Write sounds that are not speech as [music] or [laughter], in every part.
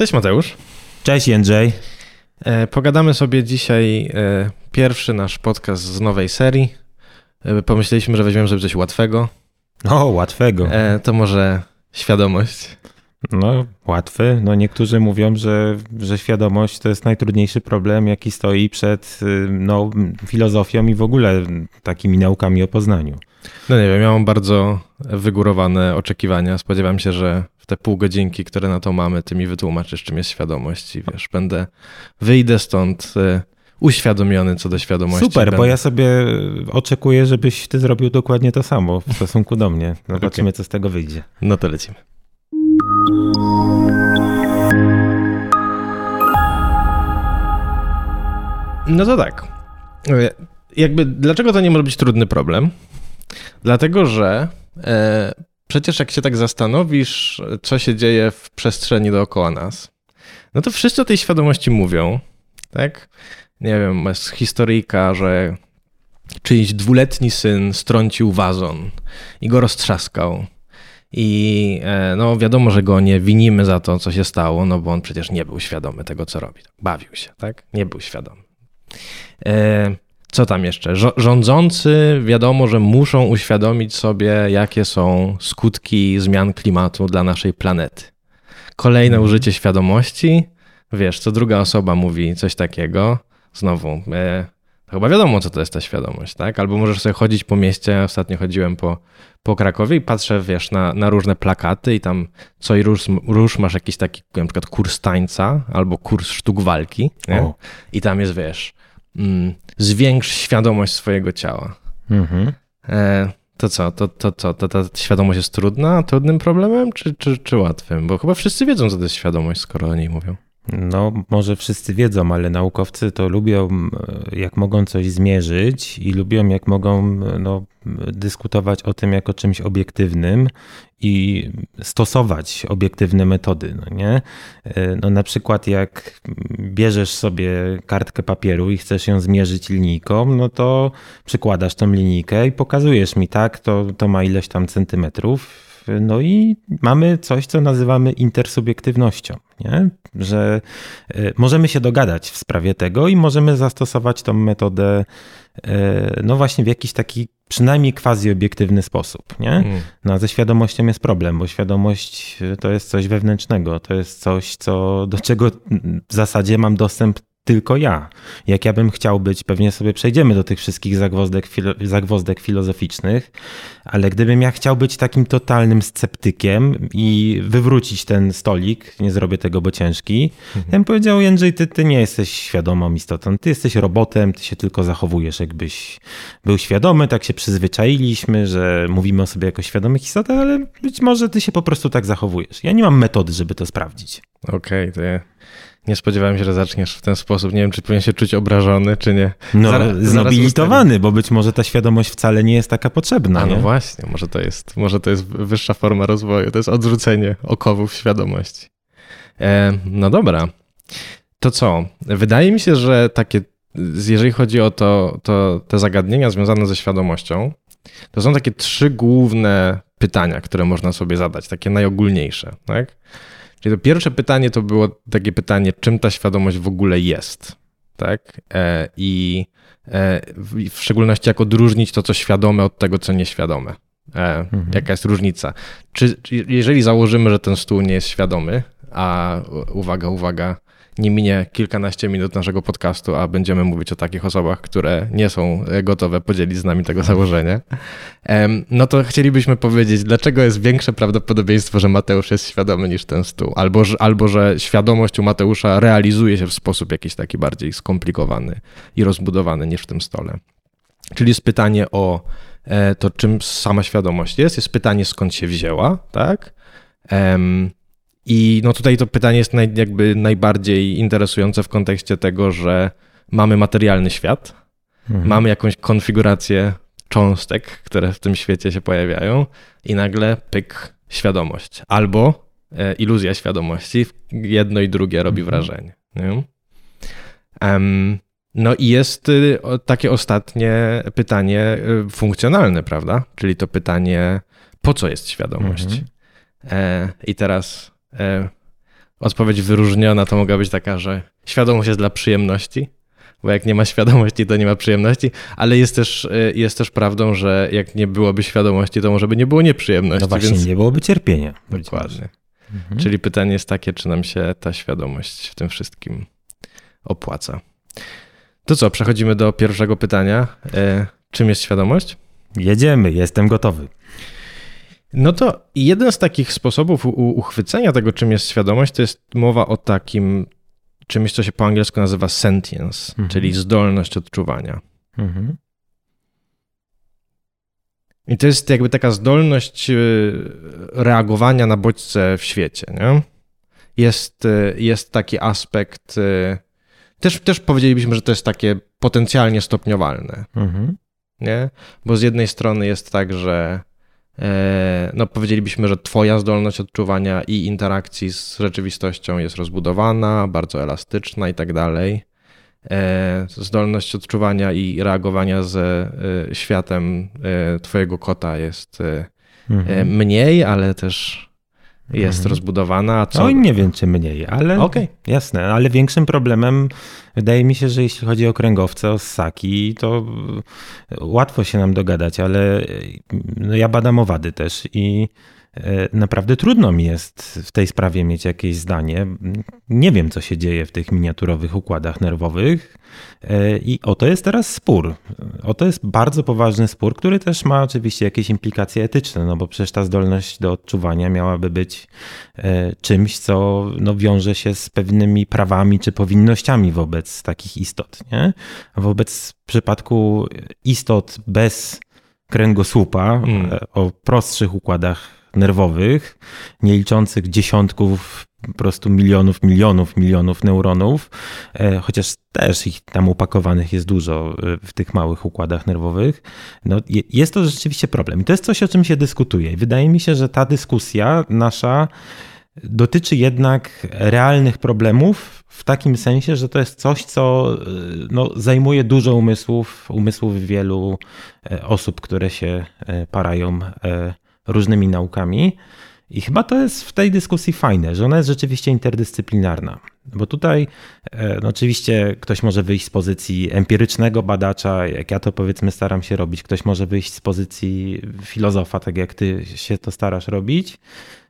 Cześć Mateusz. Cześć Jędrzej. E, pogadamy sobie dzisiaj e, pierwszy nasz podcast z nowej serii. E, pomyśleliśmy, że weźmiemy sobie coś łatwego. O, łatwego. To może świadomość. No, łatwy. No, niektórzy mówią, że, że świadomość to jest najtrudniejszy problem, jaki stoi przed no, filozofią i w ogóle takimi naukami o poznaniu. No nie wiem, ja mam bardzo wygórowane oczekiwania. Spodziewam się, że te pół godzinki, które na to mamy, ty mi wytłumaczysz, czym jest świadomość i wiesz, będę, wyjdę stąd e, uświadomiony co do świadomości. Super, będę... bo ja sobie oczekuję, żebyś ty zrobił dokładnie to samo w stosunku do mnie. [laughs] Zobaczymy, okay. co z tego wyjdzie. No to lecimy. No to tak. E, jakby, dlaczego to nie może być trudny problem? Dlatego, że e, przecież jak się tak zastanowisz, co się dzieje w przestrzeni dookoła nas, no to wszyscy o tej świadomości mówią, tak? Nie wiem, jest historyjka, że czyjś dwuletni syn strącił wazon i go roztrzaskał. I e, no wiadomo, że go nie winimy za to, co się stało, no bo on przecież nie był świadomy tego, co robi. Bawił się, tak? Nie był świadomy. E, co tam jeszcze? Rządzący wiadomo, że muszą uświadomić sobie, jakie są skutki zmian klimatu dla naszej planety. Kolejne mhm. użycie świadomości. Wiesz, co druga osoba mówi coś takiego. Znowu, e, chyba wiadomo, co to jest ta świadomość, tak? Albo możesz sobie chodzić po mieście. Ostatnio chodziłem po, po Krakowie i patrzę, wiesz, na, na różne plakaty i tam co i róż, róż masz jakiś taki, na przykład kurs tańca albo kurs sztuk walki. I tam jest, wiesz, mm, zwiększ świadomość swojego ciała. Mhm. E, to co, to, to, to, to ta świadomość jest trudna, trudnym problemem, czy, czy, czy łatwym? Bo chyba wszyscy wiedzą, co to jest świadomość, skoro o niej mówią. No, może wszyscy wiedzą, ale naukowcy to lubią, jak mogą coś zmierzyć i lubią, jak mogą no, dyskutować o tym jako czymś obiektywnym i stosować obiektywne metody. No, nie? no na przykład jak bierzesz sobie kartkę papieru i chcesz ją zmierzyć linijką, no to przykładasz tą linijkę i pokazujesz mi, tak, to, to ma ileś tam centymetrów, no i mamy coś, co nazywamy intersubiektywnością, nie? że e, możemy się dogadać w sprawie tego i możemy zastosować tą metodę e, no właśnie w jakiś taki przynajmniej quasi obiektywny sposób. Nie? Mm. No a ze świadomością jest problem, bo świadomość to jest coś wewnętrznego, to jest coś, co, do czego w zasadzie mam dostęp tylko ja. Jak ja bym chciał być, pewnie sobie przejdziemy do tych wszystkich zagwozdek, filo, zagwozdek filozoficznych, ale gdybym ja chciał być takim totalnym sceptykiem i wywrócić ten stolik, nie zrobię tego, bo ciężki, mhm. ja bym powiedział, Jędrzej, ty, ty nie jesteś świadomą istotą, ty jesteś robotem, ty się tylko zachowujesz, jakbyś był świadomy, tak się przyzwyczailiśmy, że mówimy o sobie jako świadomych istotach, ale być może ty się po prostu tak zachowujesz. Ja nie mam metody, żeby to sprawdzić. Okej, okay, to ja nie spodziewałem się, że zaczniesz w ten sposób. Nie wiem, czy powinien się czuć obrażony, czy nie. No, zaraz, znobilitowany, bo być może ta świadomość wcale nie jest taka potrzebna. A no właśnie, może to, jest, może to jest wyższa forma rozwoju. To jest odrzucenie okowów świadomości. E, no dobra. To co? Wydaje mi się, że takie, jeżeli chodzi o to, to te zagadnienia związane ze świadomością, to są takie trzy główne pytania, które można sobie zadać, takie najogólniejsze. Tak? Czyli to pierwsze pytanie to było takie pytanie, czym ta świadomość w ogóle jest, tak? E, I e, w szczególności jak odróżnić to, co świadome od tego, co nieświadome. E, mhm. Jaka jest różnica? Czy, jeżeli założymy, że ten stół nie jest świadomy, a uwaga, uwaga, nie minie kilkanaście minut naszego podcastu, a będziemy mówić o takich osobach, które nie są gotowe podzielić z nami tego założenia, no to chcielibyśmy powiedzieć, dlaczego jest większe prawdopodobieństwo, że Mateusz jest świadomy niż ten stół, albo, albo że świadomość u Mateusza realizuje się w sposób jakiś taki bardziej skomplikowany i rozbudowany niż w tym stole. Czyli jest pytanie o e, to, czym sama świadomość jest, jest pytanie, skąd się wzięła, tak? I no tutaj to pytanie jest naj, jakby najbardziej interesujące w kontekście tego, że mamy materialny świat, mhm. mamy jakąś konfigurację cząstek, które w tym świecie się pojawiają i nagle pyk, świadomość. Albo e, iluzja świadomości. Jedno i drugie robi mhm. wrażenie. Um, no i jest y, takie ostatnie pytanie y, funkcjonalne, prawda? Czyli to pytanie, po co jest świadomość? Mhm. E, I teraz odpowiedź wyróżniona to mogła być taka, że świadomość jest dla przyjemności, bo jak nie ma świadomości, to nie ma przyjemności, ale jest też, y, jest też prawdą, że jak nie byłoby świadomości, to może by nie było nieprzyjemności. No właśnie, więc... nie byłoby cierpienia. Dokładnie. Mhm. Czyli pytanie jest takie, czy nam się ta świadomość w tym wszystkim opłaca. To co, przechodzimy do pierwszego pytania. E, czym jest świadomość? Jedziemy, jestem gotowy. No to jeden z takich sposobów uchwycenia tego, czym jest świadomość, to jest mowa o takim czymś, co się po angielsku nazywa sentience, mhm. czyli zdolność odczuwania. Mhm. I to jest jakby taka zdolność y, reagowania na bodźce w świecie. Nie? Jest, y, jest taki aspekt, y, też, też powiedzielibyśmy, że to jest takie potencjalnie stopniowalne. Mhm. Nie? Bo z jednej strony jest tak, że no powiedzielibyśmy, że twoja zdolność odczuwania i interakcji z rzeczywistością jest rozbudowana, bardzo elastyczna i tak dalej. E, zdolność odczuwania i reagowania ze e, światem e, twojego kota jest mhm. mniej, ale też jest mhm. rozbudowana. Co... No nie wiem, czy mniej, ale okay. jasne, ale większym problemem wydaje mi się, że jeśli chodzi o kręgowce, o ssaki, to łatwo się nam dogadać, ale no ja badam owady też i E, naprawdę trudno mi jest w tej sprawie mieć jakieś zdanie. Nie wiem, co się dzieje w tych miniaturowych układach nerwowych e, i oto jest teraz spór. Oto jest bardzo poważny spór, który też ma oczywiście jakieś implikacje etyczne, no bo przecież ta zdolność do odczuwania miałaby być e, czymś, co no, wiąże się z pewnymi prawami czy powinnościami wobec takich istot. Nie? Wobec przypadku istot bez kręgosłupa, hmm. o prostszych układach nerwowych, nie liczących dziesiątków, po prostu milionów, milionów, milionów neuronów, e, chociaż też ich tam upakowanych jest dużo e, w tych małych układach nerwowych. No, jest to rzeczywiście problem. I to jest coś, o czym się dyskutuje. Wydaje mi się, że ta dyskusja nasza dotyczy jednak realnych problemów w takim sensie, że to jest coś, co e, no, zajmuje dużo umysłów, umysłów wielu osób, które się parają różnymi naukami. I chyba to jest w tej dyskusji fajne, że ona jest rzeczywiście interdyscyplinarna. Bo tutaj e, no oczywiście ktoś może wyjść z pozycji empirycznego badacza, jak ja to powiedzmy staram się robić, ktoś może wyjść z pozycji filozofa, tak jak ty się to starasz robić,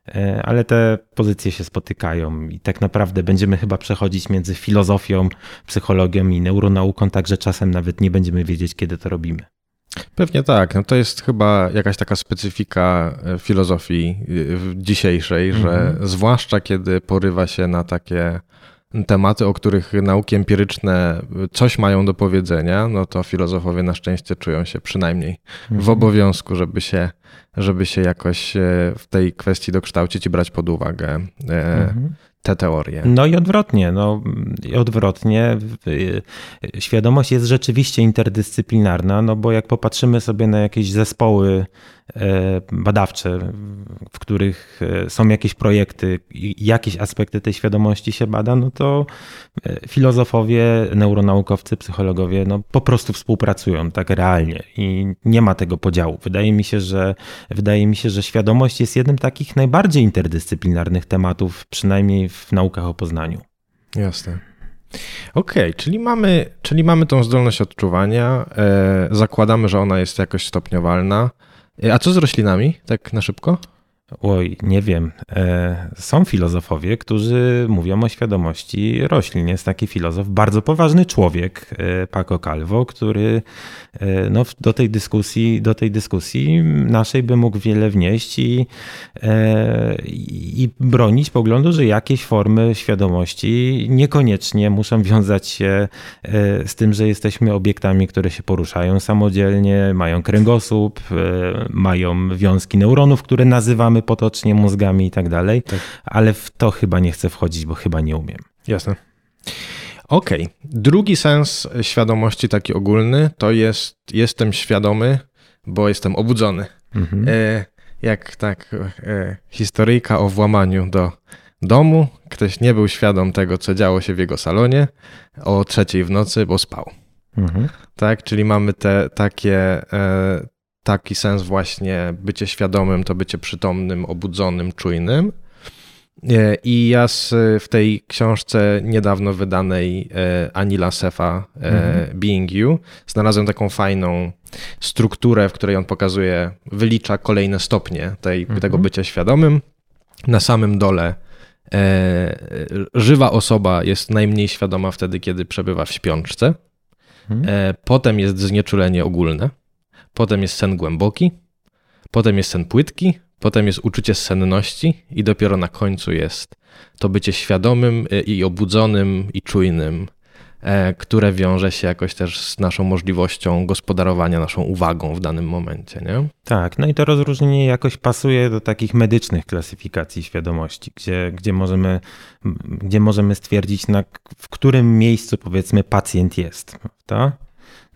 e, ale te pozycje się spotykają i tak naprawdę będziemy chyba przechodzić między filozofią, psychologią i neuronauką, także czasem nawet nie będziemy wiedzieć, kiedy to robimy. Pewnie tak. No to jest chyba jakaś taka specyfika e, filozofii e, dzisiejszej, że mhm. zwłaszcza kiedy porywa się na takie tematy, o których nauki empiryczne coś mają do powiedzenia, no to filozofowie na szczęście czują się przynajmniej mhm. w obowiązku, żeby się, żeby się jakoś e, w tej kwestii dokształcić i brać pod uwagę mhm te teorie. No i odwrotnie, no i odwrotnie. Świadomość jest rzeczywiście interdyscyplinarna, no bo jak popatrzymy sobie na jakieś zespoły badawcze, w których e, są jakieś projekty i jakieś aspekty tej świadomości się bada, no to e, filozofowie, neuronaukowcy, psychologowie no po prostu współpracują tak realnie i nie ma tego podziału. Wydaje mi się, że wydaje mi się, że świadomość jest jednym takich najbardziej interdyscyplinarnych tematów, przynajmniej w naukach o poznaniu. Jasne. Okej, okay, czyli, mamy, czyli mamy tą zdolność odczuwania. E, zakładamy, że ona jest jakoś stopniowalna. A co z roślinami, tak na szybko? Oj, nie wiem. E, są filozofowie, którzy mówią o świadomości roślin. Jest taki filozof, bardzo poważny człowiek, e, Paco Calvo, który e, no, do tej dyskusji, do tej dyskusji naszej by mógł wiele wnieść i, i bronić poglądu, że jakieś formy świadomości niekoniecznie muszą wiązać się z tym, że jesteśmy obiektami, które się poruszają samodzielnie, mają kręgosłup, mają wiązki neuronów, które nazywamy nazywamy potocznie mózgami i tak dalej, tak. ale w to chyba nie chcę wchodzić, bo chyba nie umiem. Jasne. Okej. Okay. Drugi sens świadomości, taki ogólny, to jest jestem świadomy, bo jestem obudzony. Mhm. E, jak tak e, historyjka o włamaniu do domu. Ktoś nie był świadom tego, co działo się w jego salonie o trzeciej w nocy, bo spał. Mhm. Tak, czyli mamy te takie, e, taki sens właśnie bycie świadomym, to bycie przytomnym, obudzonym, czujnym. E, I ja z, w tej książce niedawno wydanej e, Anila Sefa e, mhm. Being You znalazłem taką fajną strukturę, w której on pokazuje, wylicza kolejne stopnie tej, mhm. tego bycia świadomym. Na samym dole e, żywa osoba jest najmniej świadoma wtedy, kiedy przebywa w śpiączce. Mhm. E, potem jest znieczulenie ogólne. Potem jest sen głęboki. Potem jest sen płytki Potem jest uczucie senności i dopiero na końcu jest to bycie świadomym y, i obudzonym i czujnym, e, które wiąże się jakoś też z naszą możliwością gospodarowania naszą uwagą w danym momencie. Nie? Tak, no i to rozróżnienie jakoś pasuje do takich medycznych klasyfikacji świadomości, gdzie, gdzie, możemy, gdzie możemy stwierdzić, na, w którym miejscu powiedzmy pacjent jest. Prawda?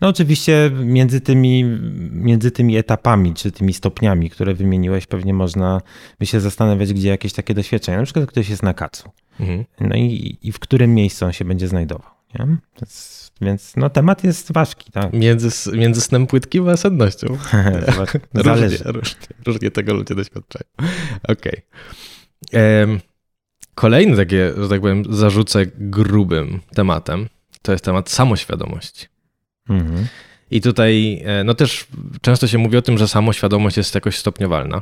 No oczywiście między tymi, między tymi etapami, czy tymi stopniami, które wymieniłeś, pewnie można by się zastanawiać, gdzie jakieś takie doświadczenia. Na przykład ktoś jest na kacu. Mhm. No i, i w którym miejscu on się będzie znajdował. Nie? Więc, więc no, temat jest ważki. Tak? Między, między snem płytkim a sennością. [laughs] różnie, różnie, różnie tego ludzie doświadczają. Okej. Okay. Kolejny takie, że tak powiem, zarzucę grubym tematem, to jest temat samoświadomości. Mhm. I tutaj, e, no też często się mówi o tym, że samoświadomość jest jakoś stopniowalna.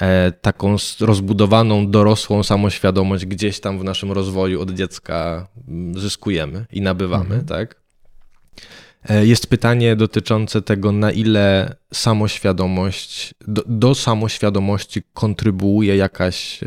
E, taką rozbudowaną, dorosłą samoświadomość gdzieś tam w naszym rozwoju od dziecka mm, zyskujemy i nabywamy, mhm. tak? E, jest pytanie dotyczące tego, na ile samoświadomość, do, do samoświadomości kontrybuuje jakaś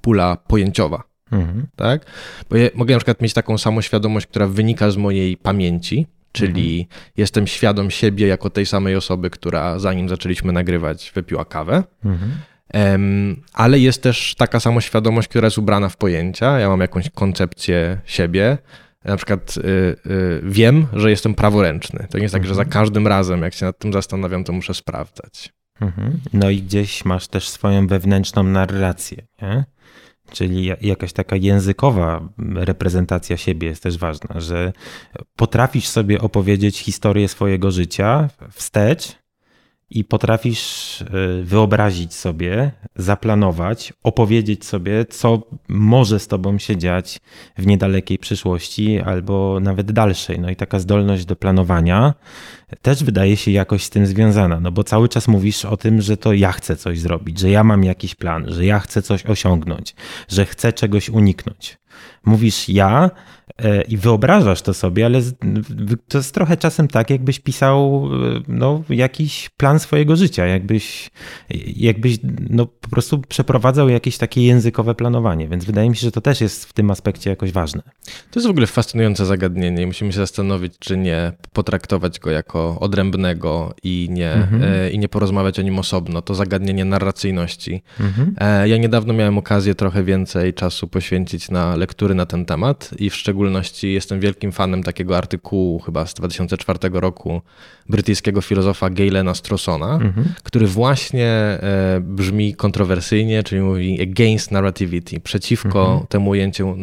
pula pojęciowa. Mhm. Tak? Bo ja mogę na przykład mieć taką samoświadomość, która wynika z mojej pamięci, czyli mhm. jestem świadom siebie jako tej samej osoby, która zanim zaczęliśmy nagrywać, wypiła kawę. Mhm. Um, ale jest też taka samoświadomość, która jest ubrana w pojęcia. Ja mam jakąś koncepcję siebie. Na przykład y, y, wiem, że jestem praworęczny. To nie jest tak, że za mhm. każdym razem, jak się nad tym zastanawiam, to muszę sprawdzać. Mhm. No i gdzieś masz też swoją wewnętrzną narrację. Nie? Czyli jakaś taka językowa reprezentacja siebie jest też ważna, że potrafisz sobie opowiedzieć historię swojego życia wstecz i potrafisz e, wyobrazić sobie, zaplanować, opowiedzieć sobie, co może z tobą się dziać w niedalekiej przyszłości albo nawet dalszej. No i taka zdolność do planowania też wydaje się jakoś z tym związana, no bo cały czas mówisz o tym, że to ja chcę coś zrobić, że ja mam jakiś plan, że ja chcę coś osiągnąć, że chcę czegoś uniknąć. Mówisz ja, E, i wyobrażasz to sobie, ale to jest trochę czasem tak, jakbyś pisał e, no, jakiś plan swojego życia, jakbyś, jakbyś no, po prostu przeprowadzał jakieś takie językowe planowanie, więc wydaje mi się, że to też jest w tym aspekcie jakoś ważne. To jest w ogóle fascynujące zagadnienie i musimy się zastanowić, czy nie potraktować go jako odrębnego i nie, mhm. E, i nie porozmawiać o nim osobno. To zagadnienie narracyjności. Mhm. Ja niedawno miałem okazję trochę więcej czasu poświęcić na lektury na ten temat i w szczególności jestem wielkim fanem takiego artykułu chyba z 2004 roku brytyjskiego filozofa Gailena Strossona, mhm. który właśnie e, brzmi kontrowersyjnie, czyli mówi against narrativity, przeciwko mhm. temu ujęciu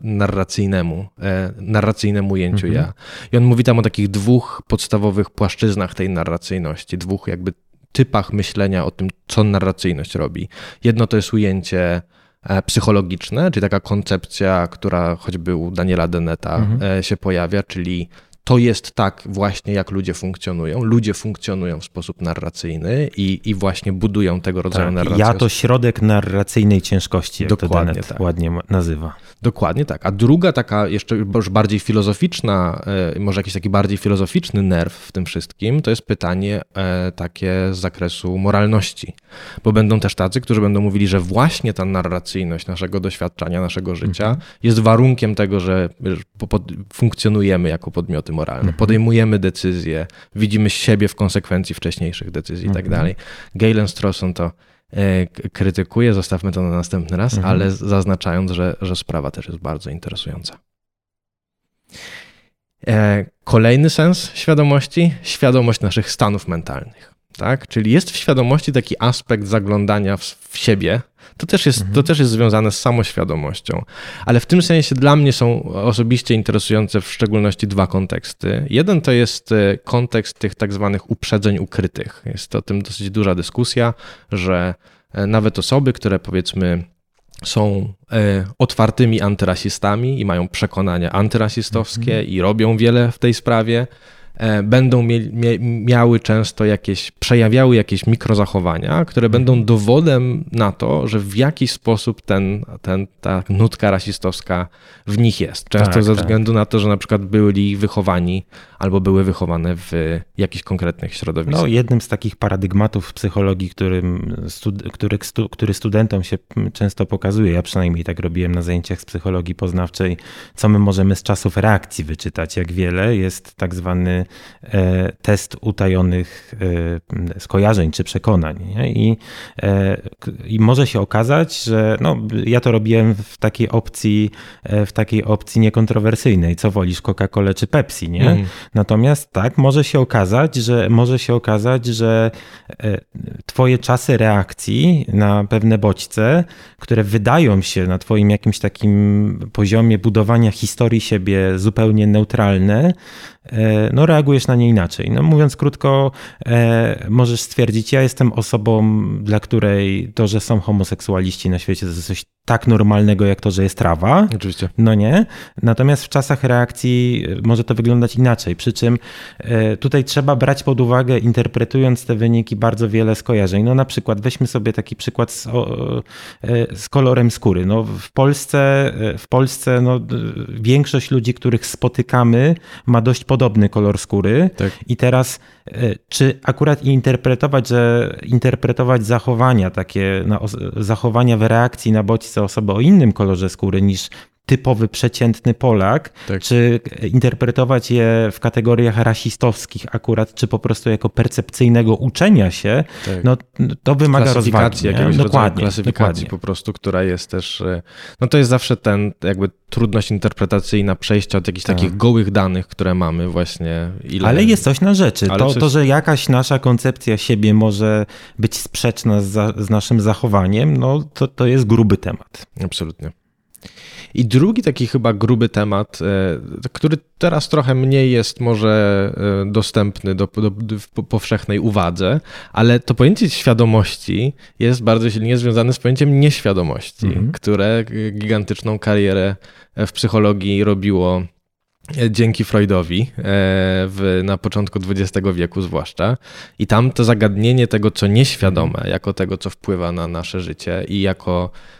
narracyjnemu, e, narracyjnemu ujęciu mhm. ja. I on mówi tam o takich dwóch podstawowych płaszczyznach tej narracyjności, dwóch jakby typach myślenia o tym, co narracyjność robi. Jedno to jest ujęcie E, psychologiczne, czyli taka koncepcja, która choćby u Daniela Deneta mhm. E, się pojawia, czyli to jest tak właśnie, jak ludzie funkcjonują. Ludzie funkcjonują w sposób narracyjny i, i właśnie budują tego rodzaju tak, narrację. Ja to środek narracyjnej ciężkości, jak Dokładnie to tak. ładnie nazywa. Dokładnie tak. A druga taka jeszcze już bardziej filozoficzna, e, może jakiś taki bardziej filozoficzny nerw w tym wszystkim, to jest pytanie e, takie z zakresu moralności. Bo będą też tacy, którzy będą mówili, że właśnie ta narracyjność naszego doświadczenia, naszego życia mhm. jest warunkiem tego, że funkcjonujemy jako podmioty moralne. Mhm. Podejmujemy decyzje, widzimy siebie w konsekwencji wcześniejszych decyzji i tak mhm. dalej. Galen Strawson to E, krytykuje, zostawmy to na następny raz, mhm. ale zaznaczając, że, że sprawa też jest bardzo interesująca. E, kolejny sens świadomości świadomość naszych stanów mentalnych. Tak? Czyli jest w świadomości taki aspekt zaglądania w, w siebie, to też, jest, mhm. to też jest związane z samoświadomością. Ale w tym sensie dla mnie są osobiście interesujące w szczególności dwa konteksty. Jeden to jest e, kontekst tych tak zwanych uprzedzeń ukrytych. Jest o tym dosyć duża dyskusja, że e, nawet osoby, które powiedzmy są e, otwartymi antyrasistami i mają przekonania antyrasistowskie mhm. i robią wiele w tej sprawie. E, będą mie miały często jakieś, przejawiały jakieś mikrozachowania, które będą mhm. dowodem na to, że w jakiś sposób ten, ten, ta nutka rasistowska w nich jest. Często tak, ze tak. względu na to, że na przykład byli wychowani albo były wychowane w jakichś konkretnych środowiskach. No, jednym z takich paradygmatów psychologii, którym stud który, stu który studentom się często pokazuje, ja przynajmniej tak robiłem na zajęciach z psychologii poznawczej, co my możemy z czasów reakcji wyczytać, jak wiele, jest tak zwany E, test utajonych e, skojarzeń czy przekonań. Nie? I, e, I może się okazać, że no, ja to robiłem w takiej opcji, w takiej opcji niekontrowersyjnej. Co wolisz, Coca-Colę czy Pepsi, nie? Mm. Natomiast tak, może się okazać, że może się okazać, że twoje czasy reakcji na pewne bodźce, które wydają się na twoim jakimś takim poziomie budowania historii siebie zupełnie neutralne, E, no reagujesz na nie inaczej. No mówiąc krótko, e, możesz stwierdzić, ja jestem osobą, dla której to, że są homoseksualiści na świecie, to jest coś tak normalnego, jak to, że jest trawa. Oczywiście. No nie. Natomiast w czasach reakcji e, może to wyglądać inaczej. Przy czym tutaj trzeba brać pod uwagę, interpretując te wyniki, bardzo wiele skojarzeń. No na przykład, weźmy sobie taki przykład z, z kolorem skóry. No w Polsce, w Polsce no, większość ludzi, których spotykamy, ma dość podobny kolor skóry. Tak. I teraz, czy akurat interpretować, że interpretować zachowania takie, zachowania w reakcji na bodźce osoby o innym kolorze skóry niż typowy, przeciętny Polak, tak. czy interpretować je w kategoriach rasistowskich akurat, czy po prostu jako percepcyjnego uczenia się, tak. no to wymaga rozwagi. jakiegoś dokładnie, klasyfikacji dokładnie. po prostu, która jest też, e, no to jest zawsze ten jakby trudność interpretacyjna przejścia od jakichś tak. takich gołych danych, które mamy właśnie. Ile... Ale jest coś na rzeczy. to, coś... to, że jakaś nasza koncepcja siebie może być sprzeczna z, z naszym zachowaniem, no to, to jest gruby temat. Absolutnie. I drugi taki chyba gruby temat, e, który teraz trochę mniej jest może e, dostępny do, do, do, w powszechnej uwadze, ale to pojęcie świadomości jest bardzo silnie związane z pojęciem nieświadomości, -hmm. które gigantyczną karierę w psychologii robiło e, dzięki Freudowi w, na początku XX wieku zwłaszcza. I tam to zagadnienie tego, co nieświadome, jako tego, co wpływa na nasze życie i jako E,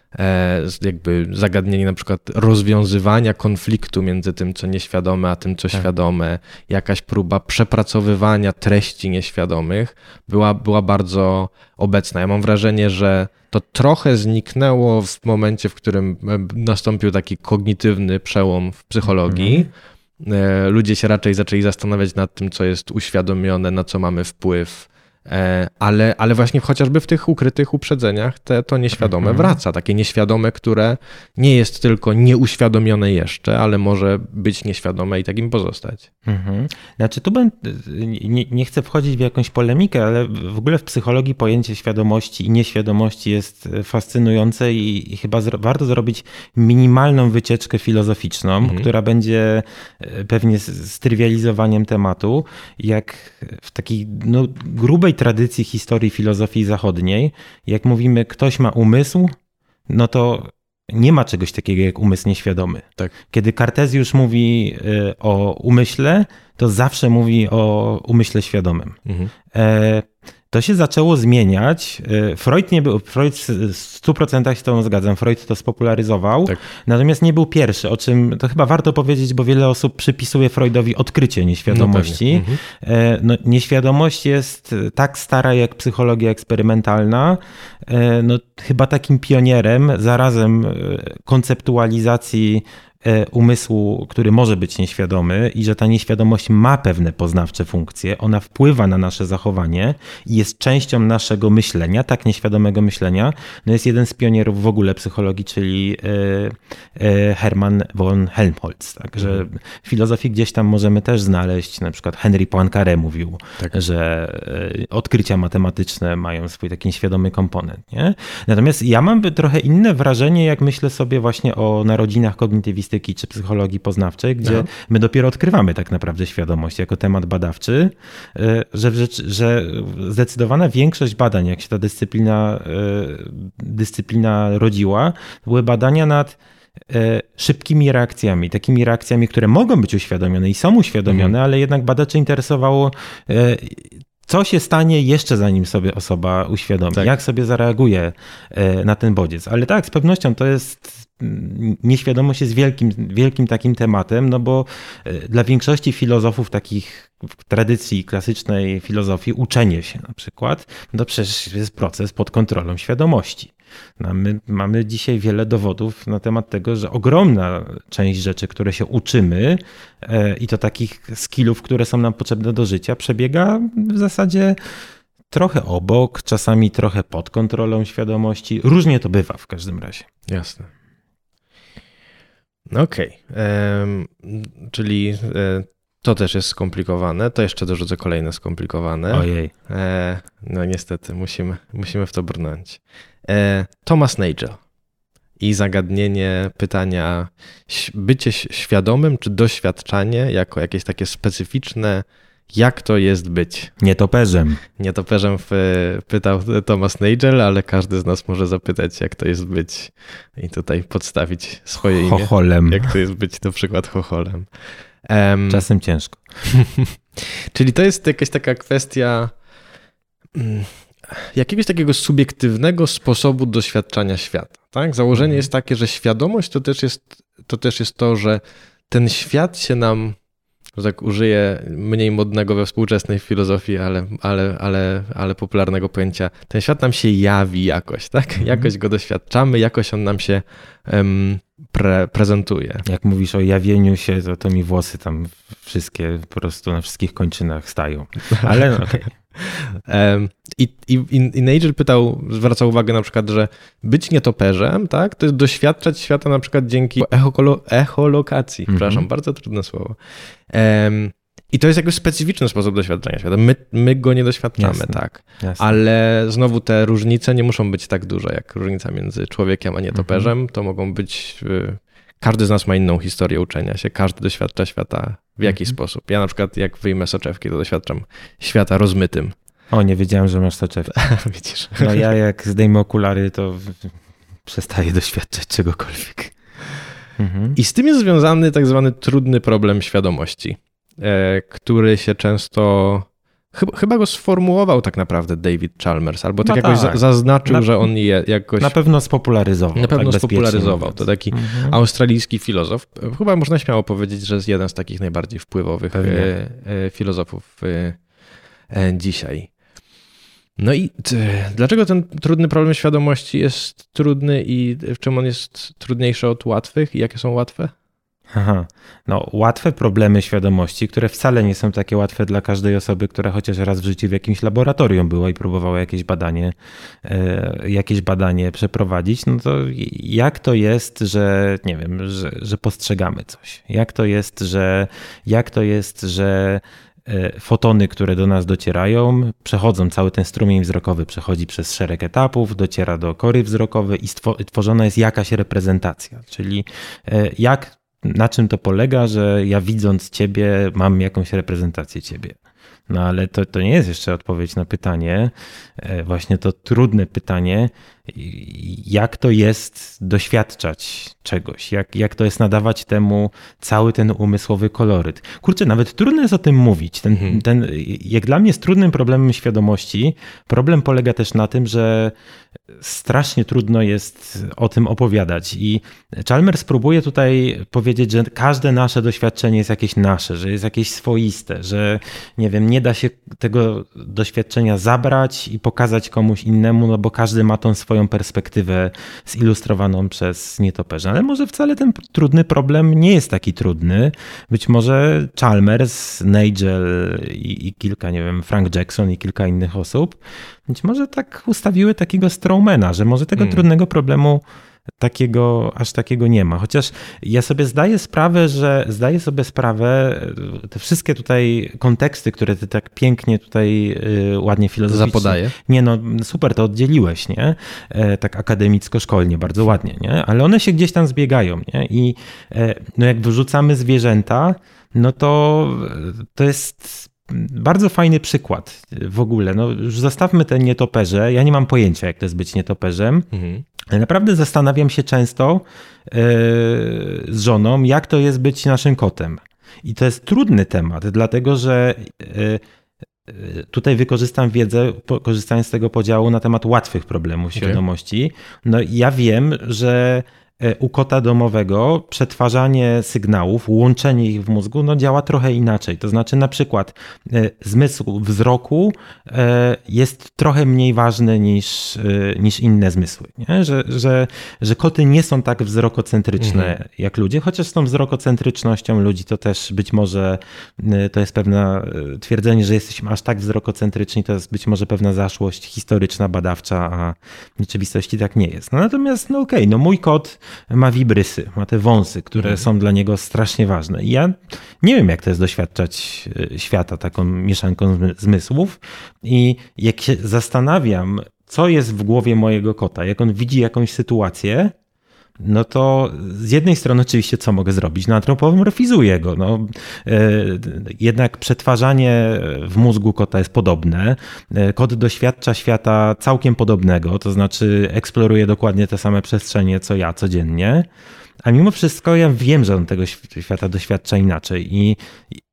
jakby zagadnienie na przykład rozwiązywania konfliktu między tym, co nieświadome, a tym, co tak. świadome, jakaś próba przepracowywania treści nieświadomych była, była bardzo obecna. Ja mam wrażenie, że to trochę zniknęło w momencie, w którym e, nastąpił taki kognitywny przełom w psychologii. Mhm. Ludzie się raczej zaczęli zastanawiać nad tym, co jest uświadomione, na co mamy wpływ E, ale, ale właśnie chociażby w tych ukrytych uprzedzeniach te, to nieświadome mhm. wraca. Takie nieświadome, które nie jest tylko nieuświadomione jeszcze, ale może być nieświadome i takim pozostać. Mhm. Znaczy, tu będę, nie, nie, chcę wchodzić w jakąś polemikę, ale w ogóle w psychologii pojęcie świadomości i nieświadomości jest fascynujące i, i chyba zro, warto zrobić minimalną wycieczkę filozoficzną, mhm. która będzie e, pewnie strywializowaniem tematu, jak w takiej no, grubej tradycji historii filozofii zachodniej, jak mówimy, ktoś ma umysł, no to nie ma czegoś takiego jak umysł nieświadomy. Tak. Kiedy Kartezjusz mówi y, o umyśle, to zawsze mówi o umyśle świadomym. Mhm. E, to się zaczęło zmieniać. E, Freud nie był, Freud w 100% się z tą zgadzam, Freud to spopularyzował, tak. natomiast nie był pierwszy, o czym to chyba warto powiedzieć, bo wiele osób przypisuje Freudowi odkrycie nieświadomości. No, mhm. E, no, nieświadomość jest tak stara jak psychologia eksperymentalna. No, chyba takim pionierem, zarazem konceptualizacji umysłu, który może być nieświadomy i że ta nieświadomość ma pewne poznawcze funkcje, ona wpływa na nasze zachowanie i jest częścią naszego myślenia, tak nieświadomego myślenia. No jest jeden z pionierów w ogóle psychologii, czyli e, e, Hermann von Helmholtz. Także mhm. w filozofii gdzieś tam możemy też znaleźć, na przykład Henry Poincaré mówił, tak. że odkrycia matematyczne mają swój taki nieświadomy komponent. Nie? Natomiast ja mam trochę inne wrażenie, jak myślę sobie właśnie o narodzinach kognitywistycznych lingwistyki czy psychologii poznawczej, gdzie Aha. my dopiero odkrywamy tak naprawdę świadomość jako temat badawczy, e, że, że zdecydowana większość badań, jak się ta dyscyplina, e, dyscyplina rodziła, były badania nad E, szybkimi reakcjami, takimi reakcjami, które mogą być uświadomione i są uświadomione, mhm. ale jednak badacze interesowało, co się stanie jeszcze zanim sobie osoba uświadomi, tak. jak sobie zareaguje e, na ten bodziec. Ale tak, z pewnością to jest mm, nieświadomość jest wielkim, wielkim takim tematem, no bo dla większości filozofów takich w tradycji klasycznej filozofii uczenie się na przykład, no przecież jest proces pod kontrolą świadomości. No my mamy dzisiaj wiele dowodów na temat tego, że ogromna część rzeczy, które się uczymy e, i to takich skillów, które są nam potrzebne do życia, przebiega w zasadzie trochę obok, czasami trochę pod kontrolą świadomości. Różnie to bywa w każdym razie. Jasne. Okej. Okay. Czyli e, to też jest skomplikowane. To jeszcze dorzucę kolejne skomplikowane. Ojej. E, no niestety, musimy, musimy w to brnąć. E, Thomas Nagel i zagadnienie pytania bycie świadomym czy doświadczanie jako jakieś takie specyficzne, jak to jest być. Nietoperzem. Nietoperzem pytał Thomas Nagel, ale każdy z nas może zapytać, jak to jest być i tutaj podstawić swoje imię. Chocholem. Jak to jest być na przykład chocholem. Um, Czasem ciężko. [laughs] czyli to jest jakaś taka kwestia mm, jakiegoś takiego subiektywnego sposobu doświadczania świata. Tak? Założenie mhm. jest takie, że świadomość to też jest to, też jest to że ten świat się nam, że tak użyję mniej modnego we współczesnej filozofii, ale, ale, ale, ale popularnego pojęcia, ten świat nam się jawi jakoś, tak? Mhm. Jakoś go doświadczamy, jakoś on nam się um, pre, prezentuje. Jak mówisz o jawieniu się, to, to mi włosy tam wszystkie po prostu na wszystkich kończynach stają. [laughs] Ale no, okay. I, i, I Nigel pytał, zwraca uwagę na przykład, że być nietoperzem, tak, to jest doświadczać świata na przykład dzięki echokolo, echolokacji, -hmm. przepraszam, bardzo trudne słowo. Um, i to jest jakiś specyficzny sposób doświadczenia świata. My, my go nie doświadczamy, jasne, tak. Jasne. Ale znowu te różnice nie muszą być tak duże, jak różnica między człowiekiem a nietoperzem. -hmm. To mogą być. Y, każdy z nas ma inną historię uczenia się, każdy doświadcza świata w jakiś mhm. sposób. Ja na przykład jak wyjmę soczewki, to doświadczam świata rozmytym. O, nie wiedziałem, że masz soczewki. [laughs] Widzisz. No ja jak zdejmę okulary, to przestaję doświadczać czegokolwiek. Mhm. I z tym jest związany tak zwany trudny problem świadomości, który się często Chyba, go sformułował tak naprawdę David Chalmers, albo tak no jakoś tak. zaznaczył, na, że on je jakoś... Na pewno spopularyzował. Na pewno tak spopularyzował. To taki mhm. australijski filozof. Chyba można śmiało powiedzieć, że jest jeden z takich najbardziej wpływowych e, e, filozofów e, dzisiaj. No i dlaczego ten trudny problem świadomości jest trudny i w czym on jest trudniejszy od łatwych i jakie są łatwe? Aha. No, łatwe problemy świadomości, które wcale nie są takie łatwe dla każdej osoby, która chociaż raz w życiu w jakimś laboratorium była i próbowała jakieś badanie, e, jakieś badanie przeprowadzić, no to jak to jest, że nie wiem, że, że postrzegamy coś? Jak to jest, że jak to jest, że e, fotony, które do nas docierają, przechodzą, cały ten strumień wzrokowy przechodzi przez szereg etapów, dociera do kory wzrokowej i stworzona jest jakaś reprezentacja, czyli e, jak na czym to polega, że ja widząc ciebie mam jakąś reprezentację ciebie. No ale to, to nie jest jeszcze odpowiedź na pytanie, e, właśnie to trudne pytanie, jak to jest doświadczać czegoś, jak, jak to jest nadawać temu cały ten umysłowy koloryt. Kurczę, nawet trudno jest o tym mówić. Ten, mhm. ten, jak dla mnie jest trudnym problemem świadomości, problem polega też na tym, że strasznie trudno jest o tym opowiadać. I Chalmers próbuje tutaj powiedzieć, że każde nasze doświadczenie jest jakieś nasze, że jest jakieś swoiste, że nie wiem, nie da się tego doświadczenia zabrać i pokazać komuś innemu, no bo każdy ma tą swoją perspektywę zilustrowaną przez nietoperza. Ale może wcale ten trudny problem nie jest taki trudny. Być może Chalmers, Nigel i, i kilka, nie wiem, Frank Jackson i kilka innych osób być może tak ustawiły takiego strongmana, że może tego hmm. trudnego problemu takiego, aż takiego nie ma. Chociaż ja sobie zdaję sprawę, że zdaję sobie sprawę, te wszystkie tutaj konteksty, które ty tak pięknie tutaj y, ładnie filozoficznie... Zapodaję. Nie no, super, to oddzieliłeś, nie? E, tak akademicko-szkolnie, bardzo ładnie, nie? Ale one się gdzieś tam zbiegają, nie? I e, no jak wyrzucamy zwierzęta, no to to jest bardzo fajny przykład w ogóle. No, już zostawmy te nietoperze. Ja nie mam pojęcia, jak to jest być nietoperzem. Mhm. Naprawdę zastanawiam się często yy, z żoną, jak to jest być naszym kotem. I to jest trudny temat, dlatego że yy, tutaj wykorzystam wiedzę, korzystając z tego podziału na temat łatwych problemów świadomości. No ja wiem, że u kota domowego przetwarzanie sygnałów, łączenie ich w mózgu no działa trochę inaczej. To znaczy na przykład e, zmysł wzroku e, jest trochę mniej ważny niż, niż inne zmysły. Nie? Że, że, że koty nie są tak wzrokocentryczne mhm. jak ludzie, chociaż z tą wzrokocentrycznością ludzi to też być może to jest pewne twierdzenie, że jesteśmy aż tak wzrokocentryczni, to jest być może pewna zaszłość historyczna, badawcza, a w rzeczywistości tak nie jest. No natomiast no okej, okay, no mój kot ma wibrysy, ma te wąsy, które mhm. są dla niego strasznie ważne. I ja nie wiem, jak to jest doświadczać e, świata taką mieszanką zmysłów. I jak się zastanawiam, co jest w głowie mojego kota, jak on widzi jakąś sytuację, no to z jednej strony oczywiście co mogę zrobić? No antropomorfizuję go. No, e, jednak przetwarzanie w mózgu kota jest podobne. E, kot doświadcza świata całkiem podobnego, to znaczy eksploruje dokładnie te same przestrzenie co ja codziennie. A mimo wszystko ja wiem, że on tego świata doświadcza inaczej. I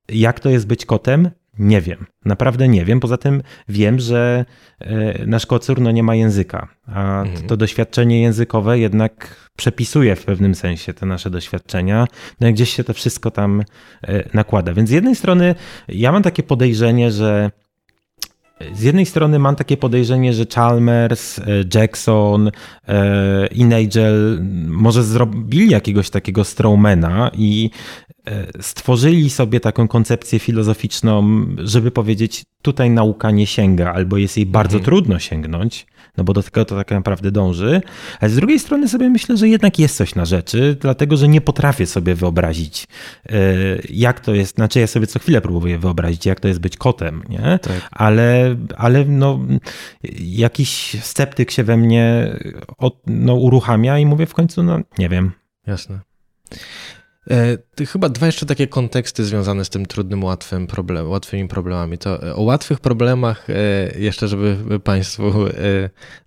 jak to jest być kotem? Nie wiem, naprawdę nie wiem. Poza tym wiem, że e, nasz kocur no, nie ma języka, a mhm. to doświadczenie językowe jednak przepisuje w pewnym sensie te nasze doświadczenia, no i gdzieś się to wszystko tam e, nakłada. Więc z jednej strony ja mam takie podejrzenie, że z jednej strony mam takie podejrzenie, że Chalmers, e, Jackson i Nigel może zrobili jakiegoś takiego Strowmana i E, stworzyli sobie taką koncepcję filozoficzną, żeby powiedzieć, tutaj nauka nie sięga, albo jest jej bardzo mhm. trudno sięgnąć, no bo do tego to tak naprawdę dąży. Ale z drugiej strony sobie myślę, że jednak jest coś na rzeczy, dlatego że nie potrafię sobie wyobrazić, e, jak to jest, znaczy ja sobie co chwilę próbuję wyobrazić, jak to jest być kotem, nie? Tak. Ale, ale no, jakiś sceptyk się we mnie od, no, uruchamia i mówię w końcu, no nie wiem. Jasne. E, chyba dwa jeszcze takie konteksty związane z tym trudnym, łatwym problem, łatwymi problemami. To e, o łatwych problemach, e, jeszcze żeby Państwu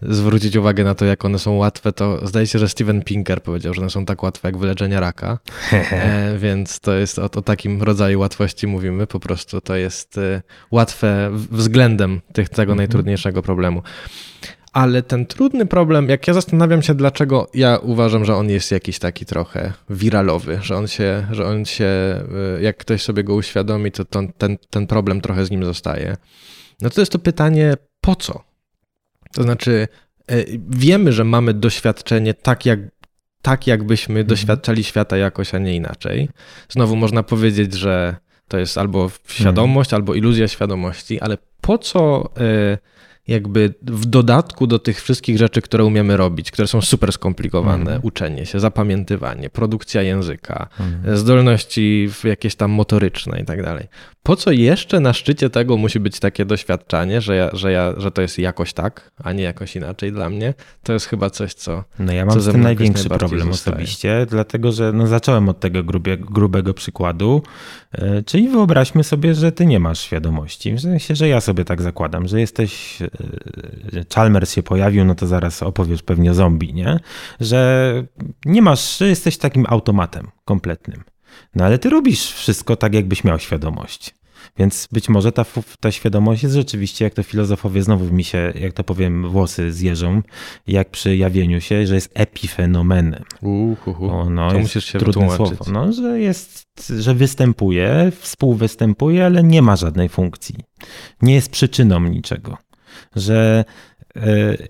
zwrócić uwagę na to, jak one są łatwe, to zdaje się, że Steven Pinker powiedział, że one są tak łatwe jak wyleczenie raka. [laughs] Więc to jest o, o takim rodzaju łatwości mówimy. Po prostu to jest łatwe względem tych, tego mhm. najtrudniejszego problemu. Ale ten trudny problem, jak ja zastanawiam się, dlaczego ja uważam, że on jest jakiś taki trochę wiralowy, że on się, że on się y, jak ktoś sobie go uświadomi, to ten, ten, ten problem trochę z nim zostaje. No to jest to pytanie, po co? To znaczy, y, wiemy, że mamy doświadczenie tak, jak, tak jakbyśmy mhm. doświadczali świata jakoś, a nie inaczej. Znowu można powiedzieć, że to jest albo świadomość, mhm. albo iluzja świadomości, ale po co. Y, jakby w dodatku do tych wszystkich rzeczy, które umiemy robić, które są super skomplikowane, mm. uczenie się, zapamiętywanie, produkcja języka, mm. zdolności jakieś tam motoryczne i tak dalej. Po co jeszcze na szczycie tego musi być takie doświadczenie, że, ja, że, ja, że to jest jakoś tak, a nie jakoś inaczej dla mnie? To jest chyba coś, co. No ja mam z tym największy problem zostaje. osobiście, dlatego że no zacząłem od tego grubie, grubego przykładu, yy, czyli wyobraźmy sobie, że ty nie masz świadomości. W sensie, że ja sobie tak zakładam, że jesteś Chalmers się pojawił, no to zaraz opowiesz pewnie zombie, nie? Że nie masz, że jesteś takim automatem kompletnym. No ale ty robisz wszystko tak, jakbyś miał świadomość. Więc być może ta, ta świadomość jest rzeczywiście, jak to filozofowie znowu mi się, jak to powiem, włosy zjeżą, jak przy jawieniu się, że jest epifenomenem. Uhuhu. O, no, to musisz się trudne słowo. No, że jest, że występuje, współwystępuje, ale nie ma żadnej funkcji. Nie jest przyczyną niczego że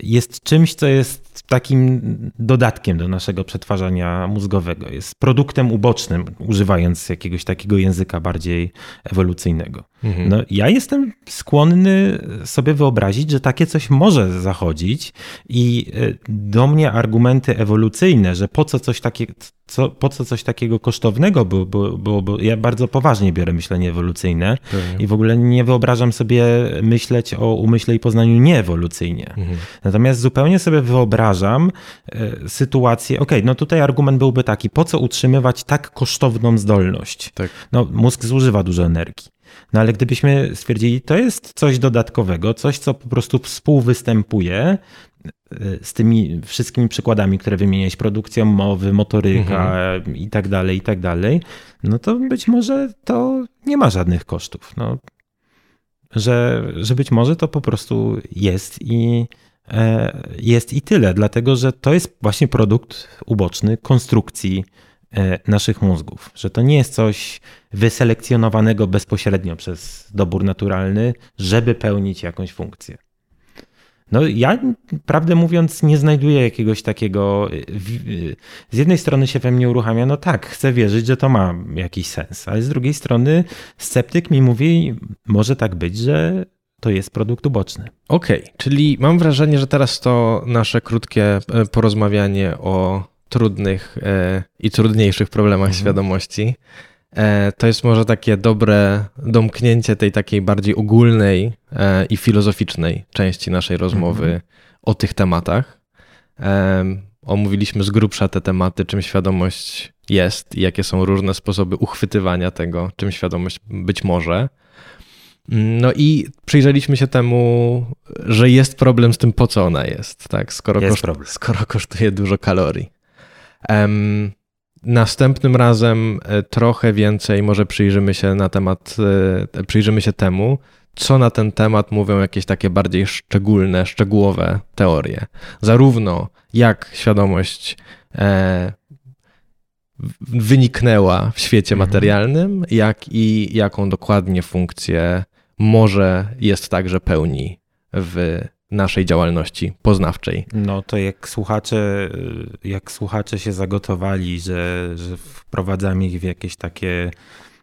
jest czymś, co jest takim dodatkiem do naszego przetwarzania mózgowego. Jest produktem ubocznym, używając jakiegoś takiego języka bardziej ewolucyjnego. Mhm. No, ja jestem skłonny sobie wyobrazić, że takie coś może zachodzić i e, do mnie argumenty ewolucyjne, że po co coś takiego, co, po co coś takiego kosztownego było, bo, bo, bo ja bardzo poważnie biorę myślenie ewolucyjne i w ogóle nie wyobrażam sobie myśleć o umyśle i poznaniu nieewolucyjnie. Mhm. Natomiast zupełnie sobie wyobrażam e, sytuację, okej, okay, no tutaj argument byłby taki, po co utrzymywać tak kosztowną zdolność? Tak. No mózg zużywa dużo energii. No ale gdybyśmy stwierdzili, to jest coś dodatkowego, coś, co po prostu współwystępuje z tymi wszystkimi przykładami, które wymieniłeś, produkcją mowy, motoryka mhm. i tak dalej, i tak dalej, no to być może to nie ma żadnych kosztów. No, że, że być może to po prostu jest i e, jest i tyle, dlatego że to jest właśnie produkt uboczny konstrukcji e, naszych mózgów, że to nie jest coś wyselekcjonowanego bezpośrednio przez dobór naturalny, żeby pełnić jakąś funkcję. No ja, prawdę mówiąc, nie znajduję jakiegoś takiego. Y, y, z jednej strony się we mnie uruchamia, no tak, chcę wierzyć, że to ma jakiś sens, ale z drugiej strony sceptyk mi mówi, może tak być, że to jest produkt uboczny. Okej, okay, czyli mam wrażenie, że teraz to nasze krótkie e, porozmawianie o trudnych e, i trudniejszych problemach mhm. świadomości E, to jest może takie dobre domknięcie tej takiej bardziej ogólnej e, i filozoficznej części naszej rozmowy -hmm. o tych tematach. Omówiliśmy z grubsza te tematy, czym świadomość jest i jakie są różne sposoby uchwytywania tego, czym świadomość być może. No i przyjrzeliśmy się temu, że jest problem z tym, po co ona jest, tak? Skoro, jest koszt, skoro kosztuje dużo kalorii. Następnym razem e, trochę więcej może przyjrzymy się na temat, e, przyjrzymy się temu, co na ten temat mówią jakieś takie bardziej szczególne, szczegółowe teorie. Zarówno jak świadomość e, wyniknęła w świecie mhm. materialnym, jak i jaką dokładnie funkcję może jest także pełni w naszej działalności poznawczej. No to jak słuchacze, jak słuchacze się zagotowali, że, że wprowadzamy ich w jakieś takie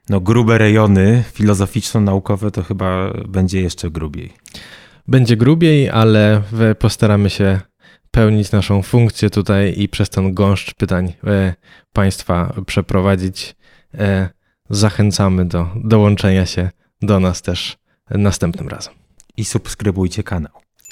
no, grube rejony filozoficzno-naukowe, to chyba będzie jeszcze grubiej. Będzie grubiej, ale postaramy się pełnić naszą funkcję tutaj i przez ten gąszcz pytań e, Państwa przeprowadzić. E, zachęcamy do dołączenia się do nas też następnym razem. I subskrybujcie kanał.